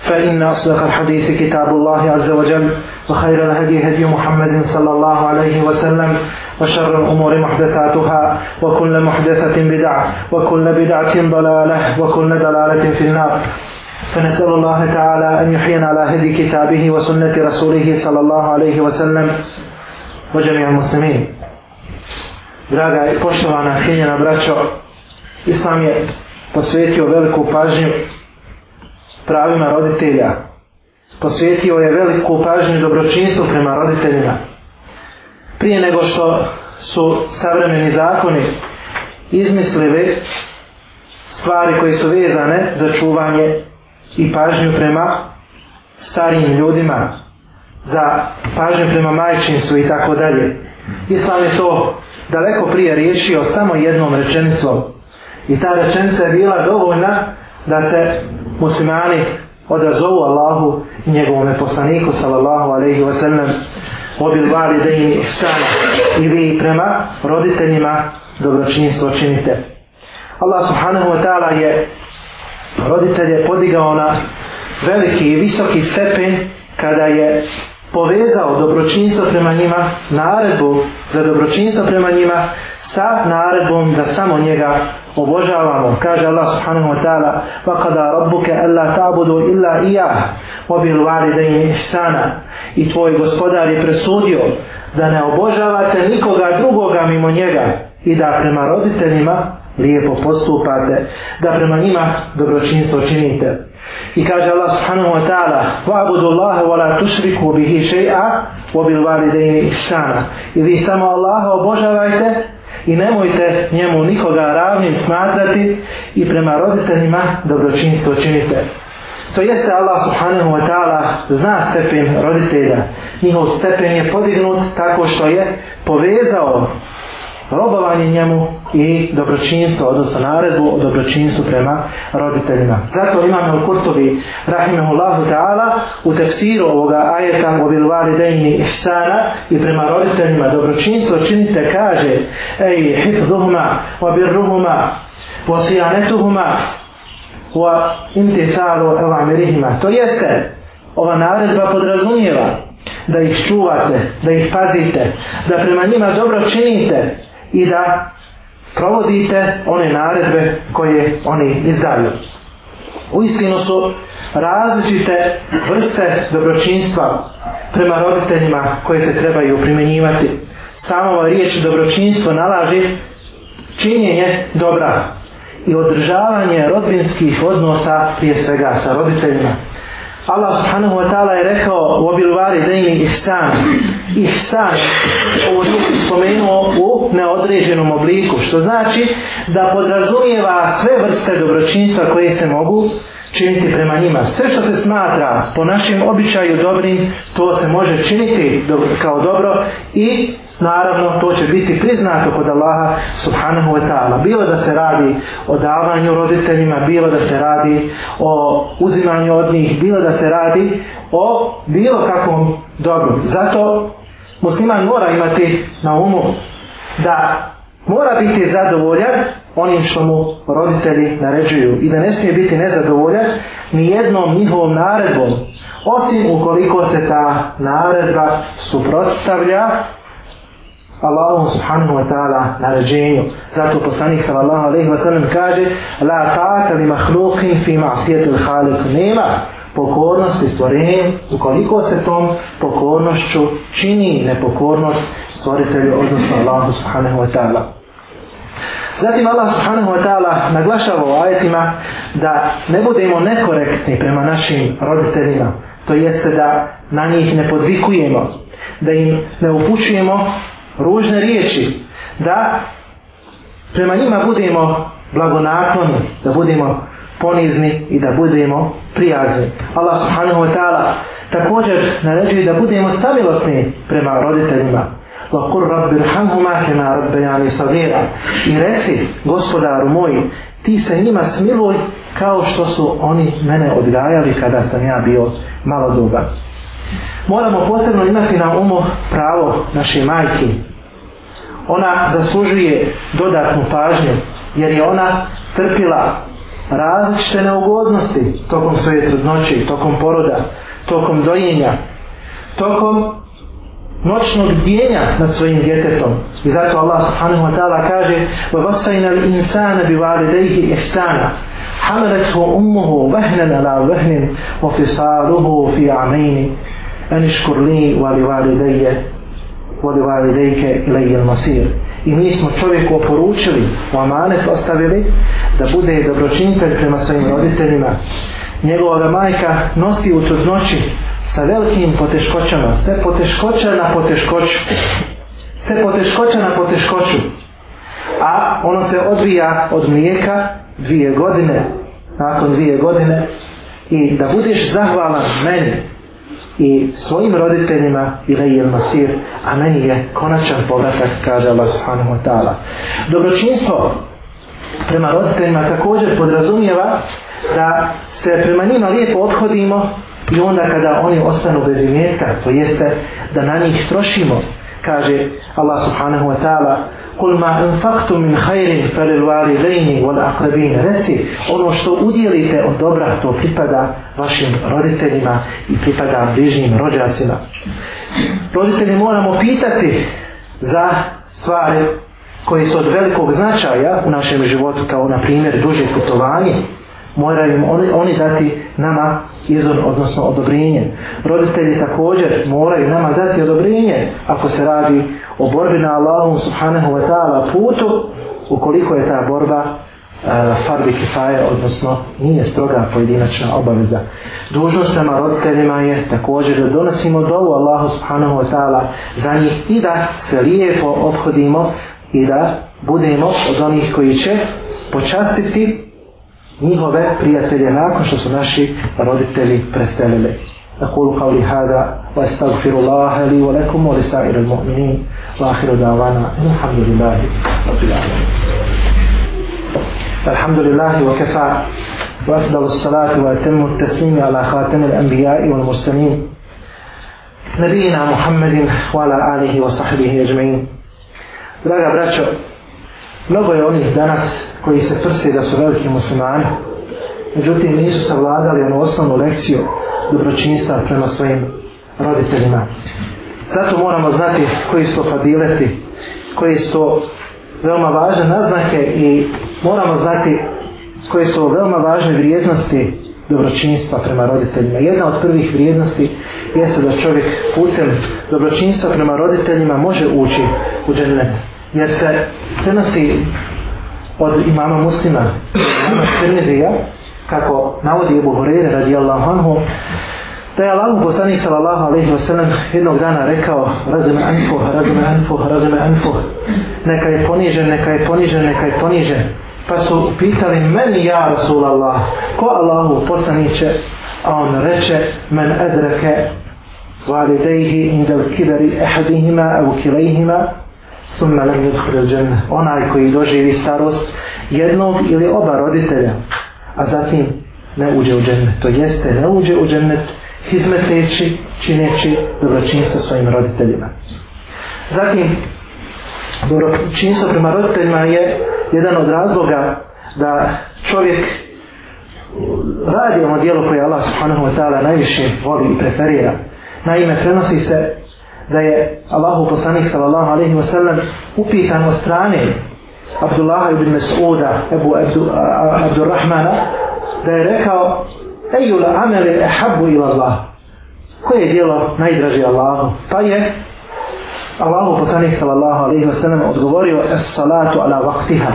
فإن أصدق الحديث كتاب الله عز وجل وخير الهدي هدي محمد صلى الله عليه وسلم وشر الأمور محدثاتها وكل محدثة بدعة وكل بدعة ضلالة وكل دلالة في النار فنسأل الله تعالى أن يحيينا على هدي كتابه وسنة رسوله صلى الله عليه وسلم وجميع المسلمين Draga i poštovana, hrvina braćo, Islam je posvetio veliku pažnju pravima roditelja. Posvetio je veliku pažnju i dobročinstvo prema roditeljima. Prije nego što su savremeni zakoni izmislili stvari koje su vezane za čuvanje i pažnju prema starijim ljudima, za pažnju prema majčinstvu i tako dalje. Islam je to daleko prije riješio samo jednom rečenicom i ta rečenica je bila dovoljna da se muslimani odazovu Allahu i njegovome poslaniku sallallahu alaihi wa sallam obil vali da im ihsana i vi prema roditeljima dobročinjstvo činite Allah subhanahu wa ta'ala je roditelje podigao na veliki i visoki stepen kada je povezao dobročinstvo prema njima naredbu za dobročinstvo prema njima sa naredbom da samo njega obožavamo, kaže Allah subhanahu wa ta'ala, pa kada rabbuke alla ta'budu illa iya, wa bil walidayni ihsana, i tvoj gospodar je presudio da ne obožavate nikoga drugoga mimo njega i da prema roditeljima lijepo postupate, da prema njima dobročinstvo činite. I kaže Allah subhanahu wa ta'ala Va'budu Allah wa la tušriku bihi še'a Wa bil valideini ihsana I vi samo Allaha obožavajte i nemojte njemu nikoga ravnim smatrati i prema roditeljima dobročinstvo činite. To jeste Allah subhanahu wa ta'ala zna stepen roditelja. Njihov stepen je podignut tako što je povezao robovanje njemu i dobročinstvo, odnosno naredbu o dobročinstvu prema roditeljima. Zato imamo u Kurtovi, rahimahullahu ta'ala, u tefsiru ovoga ajeta o bilvali dejni ihsana i prema roditeljima dobročinstvo činite, kaže, ej, hifzuhuma, wa birruhuma, wa sijanetuhuma, wa intisalu evamirihima. To jeste, ova naredba podrazumijeva da ih čuvate, da ih pazite, da prema njima dobro činite, i da provodite one naredbe koje oni izdaju. U istinu su različite vrste dobročinstva prema roditeljima koje se trebaju primjenjivati. Samo ova riječ dobročinstvo nalaži činjenje dobra i održavanje rodbinskih odnosa prije svega sa roditeljima. Allah subhanahu wa ta'ala je rekao u obilvari dejni ihsan ihsan ovo je spomenuo u neodređenom obliku što znači da podrazumijeva sve vrste dobročinstva koje se mogu činiti prema njima. Sve što se smatra po našem običaju dobrim, to se može činiti do, kao dobro i naravno to će biti priznato kod Allaha subhanahu wa ta'ala bilo da se radi o davanju roditeljima bilo da se radi o uzimanju od njih bilo da se radi o bilo kakvom dobru zato musliman mora imati na umu da mora biti zadovoljan onim što mu roditelji naređuju i da ne smije biti nezadovoljan ni jednom njihovom naredbom osim ukoliko se ta naredba suprotstavlja Allahom subhanahu wa ta'ala na ređenju. Zato poslanik sallallahu alaihi wa sallam kaže La ta'ata li mahlukin fi ma'asijeti l'halik nema pokornosti stvorenjem ukoliko se tom pokornošću čini nepokornost stvoritelju odnosno Allahu subhanahu wa ta'ala. Zatim Allah subhanahu wa ta'ala naglašava u ajetima da ne budemo nekorektni prema našim roditeljima, to jeste da na njih ne podvikujemo, da im ne upućujemo ružne riječi, da prema njima budemo blagonakloni, da budemo ponizni i da budemo prijazni. Allah subhanahu wa ta'ala također naređuje da budemo samilosni prema roditeljima. وَقُرْ رَبِّ رَحَمْهُمَا كَمَا رَبَّيَانِ صَغِيرًا I reci, gospodaru moj, ti se njima smiluj kao što su oni mene odgajali kada sam ja bio malo duba. Moramo posebno imati na umu pravo naše majke, ona zaslužuje dodatnu pažnju jer je ona trpila različite neugodnosti tokom svoje trudnoće, tokom poroda, tokom dojenja, tokom noćnog bdjenja nad svojim djetetom. I zato Allah subhanahu wa ta'ala kaže وَوَسَّيْنَ الْإِنسَانَ بِوَالِدَيْهِ إِحْسَانَ حَمَلَتْهُ أُمُّهُ وَهْنًا عَلَى وَهْنٍ وَفِصَالُهُ فِي عَمَيْنِ أَنِشْكُرْ لِي وَلِوَالِدَيَّ vodila je deke lejil masir. I mi smo čovjeku oporučili, u amanet ostavili, da bude dobročinitelj prema svojim roditeljima. Njegova majka nosi u trudnoći sa velikim poteškoćama, sve poteškoća na poteškoću. Sve poteškoća na poteškoću. A ono se odvija od mlijeka dvije godine, nakon dvije godine, i da budeš zahvalan meni, i svojim roditeljima ila i masir a meni je konačan povratak kaže Allah subhanahu wa ta'ala dobročinstvo prema roditeljima također podrazumijeva da se prema njima lijepo odhodimo i onda kada oni ostanu bez imetka to jeste da na njih trošimo kaže Allah subhanahu wa ta'ala kul ma infaktu min hajri feril vali lejni vol akrabine. Reci, ono što udjelite od dobra, to pripada vašim roditeljima i pripada bližnjim rođacima. Roditelji moramo pitati za stvari koje su od velikog značaja u našem životu, kao na primjer duže putovanje, moraju oni, oni dati nama izvan, odnosno odobrenje. Roditelji također moraju nama dati odobrenje ako se radi o borbi na Allahom subhanahu wa ta'ala putu ukoliko je ta borba uh, e, farbi kifaje, odnosno nije stroga pojedinačna obaveza. Dužnost nama roditeljima je također da donosimo dovu Allahu subhanahu wa ta'ala za njih i da se lijepo obhodimo i da budemo od onih koji će počastiti njihove prijatelje nakon što su naši roditelji preselili. أقول قولي هذا وأستغفر الله لي ولكم ولسائر المؤمنين وآخر دعوانا الحمد لله رب العالمين الحمد لله وكفى وأفضل الصلاة وأتم التسليم على خاتم الأنبياء والمرسلين نبينا محمد وعلى آله وصحبه أجمعين دراجة براتشو Mnogo je onih danas koji se prse da su veliki muslimani, međutim nisu savladali onu osnovnu lekciju dobročinstva prema svojim roditeljima. Zato moramo znati koji su fadileti, koji su veoma važne naznake i moramo znati koje su veoma važne vrijednosti dobročinstva prema roditeljima. Jedna od prvih vrijednosti jeste da čovjek putem dobročinstva prema roditeljima može ući u džennet jer se prenosi od imama muslima imama Srnizija kako navodi Ebu Hurire radijallahu anhu da je Allah poslanik sallallahu alaihi wa sallam jednog dana rekao radime anfu, radime anfu, radime anfu neka je ponižen, neka je ponižen, neka je ponižen pa su pitali meni ja Rasulallah ko Allahu poslaniće a on reče men edreke validejhi indel kiberi ehadihima evu kilejhima summa lam yudkhul onaj koji doživi starost jednog ili oba roditelja a zatim ne uđe u džennet to jeste ne uđe u džennet hizmeteći čineći dobročinstvo svojim roditeljima zatim dobročinstvo prema roditeljima je jedan od razloga da čovjek radi ono dijelo koje Allah subhanahu wa ta'ala najviše voli i preferira. Naime, prenosi se da je Allahu poslanik sallallahu alejhi ve sellem upitan od strane Abdullah ibn Mas'uda Abu Abdurrahmana da je rekao ejul amel ahabbu ila Allah koje je djelo najdraži Allahu pa je Allahu poslanik sallallahu alejhi ve sellem odgovorio es salatu ala waqtiha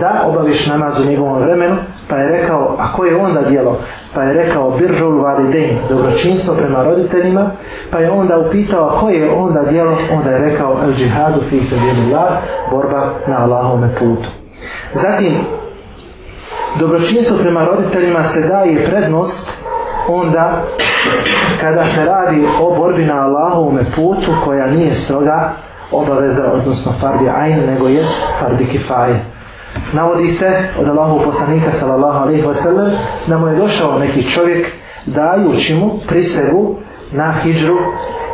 da obaviš namaz u njegovom vremenu Pa je rekao, a koje je onda dijelo? Pa je rekao, birrul validein, dobročinstvo prema roditeljima. Pa je onda upitao, a koje je onda dijelo? Onda je rekao, el džihadu fi se djelillah, borba na Allahome putu. Zatim, dobročinstvo prema roditeljima se daje prednost onda kada se radi o borbi na Allahovome putu koja nije stroga obaveza odnosno fardi ajn nego je fardi kifaje. Navodi se od Allahu poslanika sallallahu alaihi wa sallam da mu je došao neki čovjek dajući mu prisegu na hijđru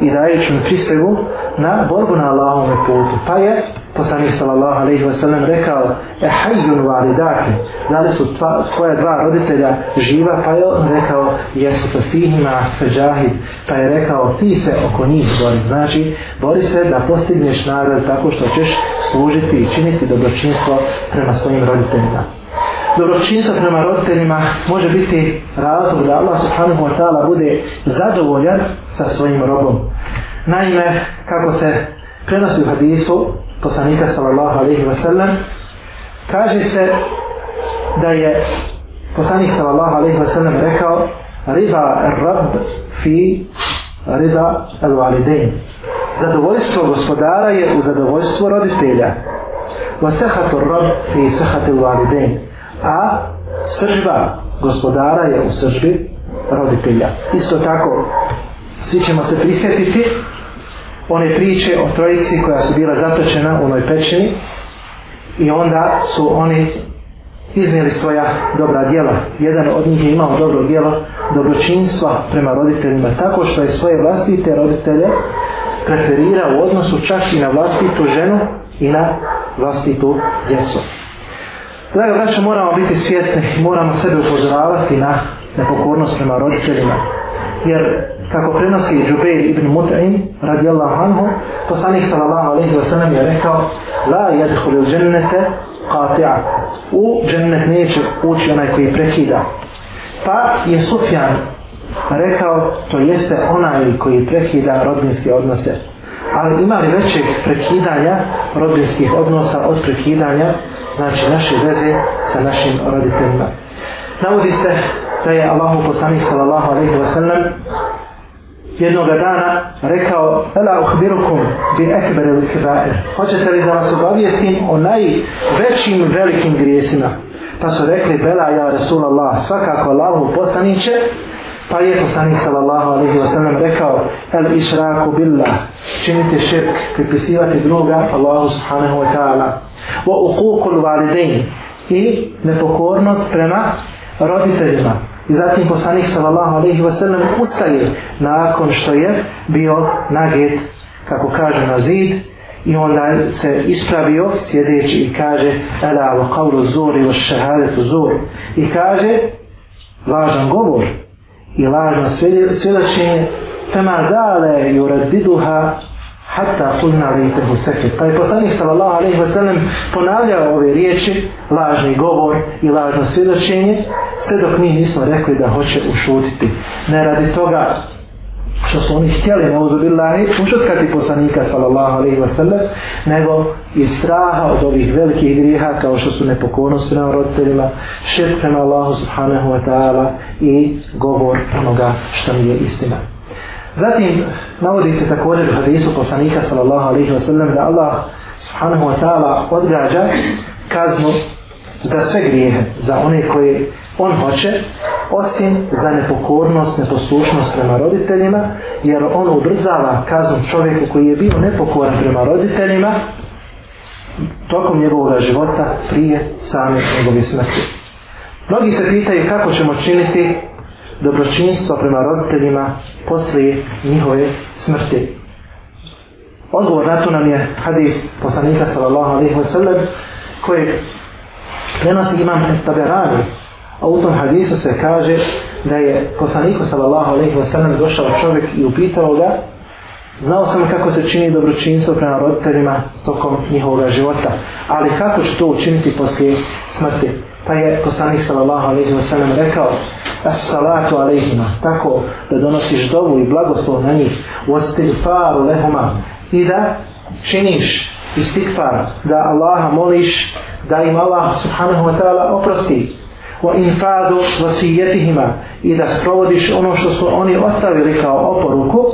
i dajući mu prisegu na borbu na Allahom putu. Pa je poslanik sallallahu alejhi ve sellem rekao e hayyun walidake da li su tva, tvoja dva roditelja živa pa je rekao jesu to fihima fejahid pa je rekao ti se oko njih bori znači bori se da postigneš nagradu tako što ćeš služiti i činiti dobročinstvo prema svojim roditeljima dobročinstvo prema roditeljima može biti razlog da Allah subhanahu wa ta'ala bude zadovoljan sa svojim robom naime kako se prenosi u hadisu poslanika sallallahu alaihi wa sallam kaže se da je poslanik sallallahu alaihi wa sallam rekao riba rab fi riba al validein zadovoljstvo gospodara je u zadovoljstvo roditelja wa sehatu rab fi sehatu al validein a sržba gospodara je u sržbi roditelja isto tako svi ćemo se prisjetiti one priče o trojici koja su bila zatočena u onoj pećini i onda su oni iznijeli svoja dobra djela. Jedan od njih je imao dobro djelo dobročinstva prema roditeljima tako što je svoje vlastite roditelje preferirao u odnosu čak i na vlastitu ženu i na vlastitu djecu. Draga braća, moramo biti svjesni, moramo sebe upozoravati na nepokornost prema roditeljima jer kako prenosi Džubeir ibn Mut'im radijallahu anhu, poslanik sallallahu alejhi ve sellem je rekao: "La yadkhulu al-jannata qati'a." U džennet neće ući onaj koji prekida. Pa je Sufjan rekao, to jeste onaj koji prekida rodinske odnose. Ali ima li većeg prekidanja rodinskih odnosa od prekidanja znači naše veze sa našim roditeljima. Navodi se da je Allahu poslanik sallallahu alejhi ve sellem jednog dana rekao ela uhbirukum bi akbar al kaba'ir hoćete li da vas obavijestim o najvećim velikim grijesima pa su rekli bela ja rasulallah svakako Allahu poslanice pa je poslanik sallallahu alejhi ve sellem rekao el israku billah činite širk pripisivati druga Allahu subhanahu wa ta'ala wa uququl walidain i nepokornost prema roditeljima I zatim poslanik sallallahu alaihi wa sallam ustaje nakon što je bio naget, kako kaže na zid, i onda se ispravio sjedeći i kaže Ela wa qavru zuri wa šehadetu zuri. I kaže lažan govor i lažno svjedočenje Fema dale juradiduha hatta kulna li tehu sekir. Pa je poslanik sallallahu alaihi wa sallam ponavljao ove riječi, lažni govor i lažno svjedočenje, sve dok mi nismo rekli da hoće ušutiti. Ne radi toga što su oni htjeli na uzubillahi ušutkati poslanika sallallahu alaihi wa sallam, nego iz straha od ovih velikih griha kao što su nepokonosti na roditeljima, širk prema Allahu subhanahu wa ta'ala i govor onoga što mi je istina. Zatim navodi se također u hadisu poslanika sallallahu alaihi wa sallam da Allah subhanahu wa ta'ala odgađa kaznu za sve grijehe, za one koje on hoće, osim za nepokornost, neposlušnost prema roditeljima, jer on ubrzava kaznu čovjeku koji je bio nepokoran prema roditeljima tokom njegovog života prije same njegove smrti. Mnogi se pitaju kako ćemo činiti dobročinstva prema roditeljima poslije njihove smrti. Odgovor na to nam je hadis poslanika sallallahu alaihi wa sallam koji prenosi imam Taberani. A u tom hadisu se kaže da je poslaniku sallallahu alaihi wa sallam došao čovjek i upitao ga Znao sam kako se čini dobročinstvo prema roditeljima tokom njihovog života, ali kako ću to učiniti poslije smrti? Pa je poslanik sallallahu alaihi wa sallam rekao, As-salatu alaihima, tako da donosiš dovu i blagoslov na njih, u astigfaru lehuma, i da činiš istigfar, da Allaha moliš, da im Allah subhanahu wa ta'ala oprosti, u infadu vasijetihima, i da sprovodiš ono što su oni ostavili kao oporuku,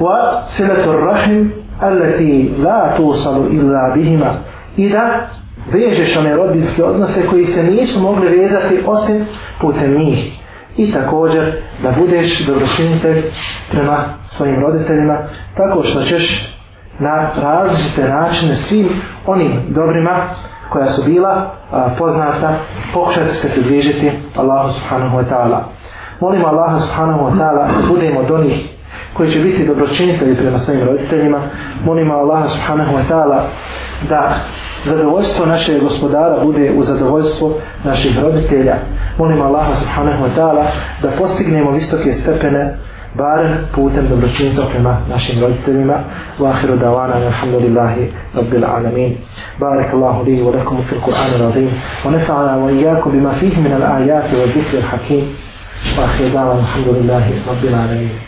وصلة الرحم التي لا توصل إلا بهما إذا vežeš one rodinske odnose koji se nisu mogli vezati osim putem njih i također da budeš dobročinitelj prema svojim roditeljima tako što ćeš na različite načine svim onim dobrima koja su bila a, poznata pokušati se približiti Allahu subhanahu wa ta'ala molimo Allaha subhanahu wa ta'ala budemo od onih koji će biti dobročinitelji prema svojim roditeljima. Molimo Allah subhanahu wa ta'ala da zadovoljstvo našeg gospodara bude u zadovoljstvu naših roditelja. Molimo Allah subhanahu wa ta'ala da postignemo visoke stepene barem putem dobročinstva prema našim roditeljima. Wa ahiru da'wana, alhamdulillahi, rabbil alamin. Barak Allahu li wa lakum fil Qur'an razim. Wa nasa'ana wa iyaku bima fihi minal ajati wa zikri al-hakim. Wa ahiru da'wana, alhamdulillahi, rabbil alamin.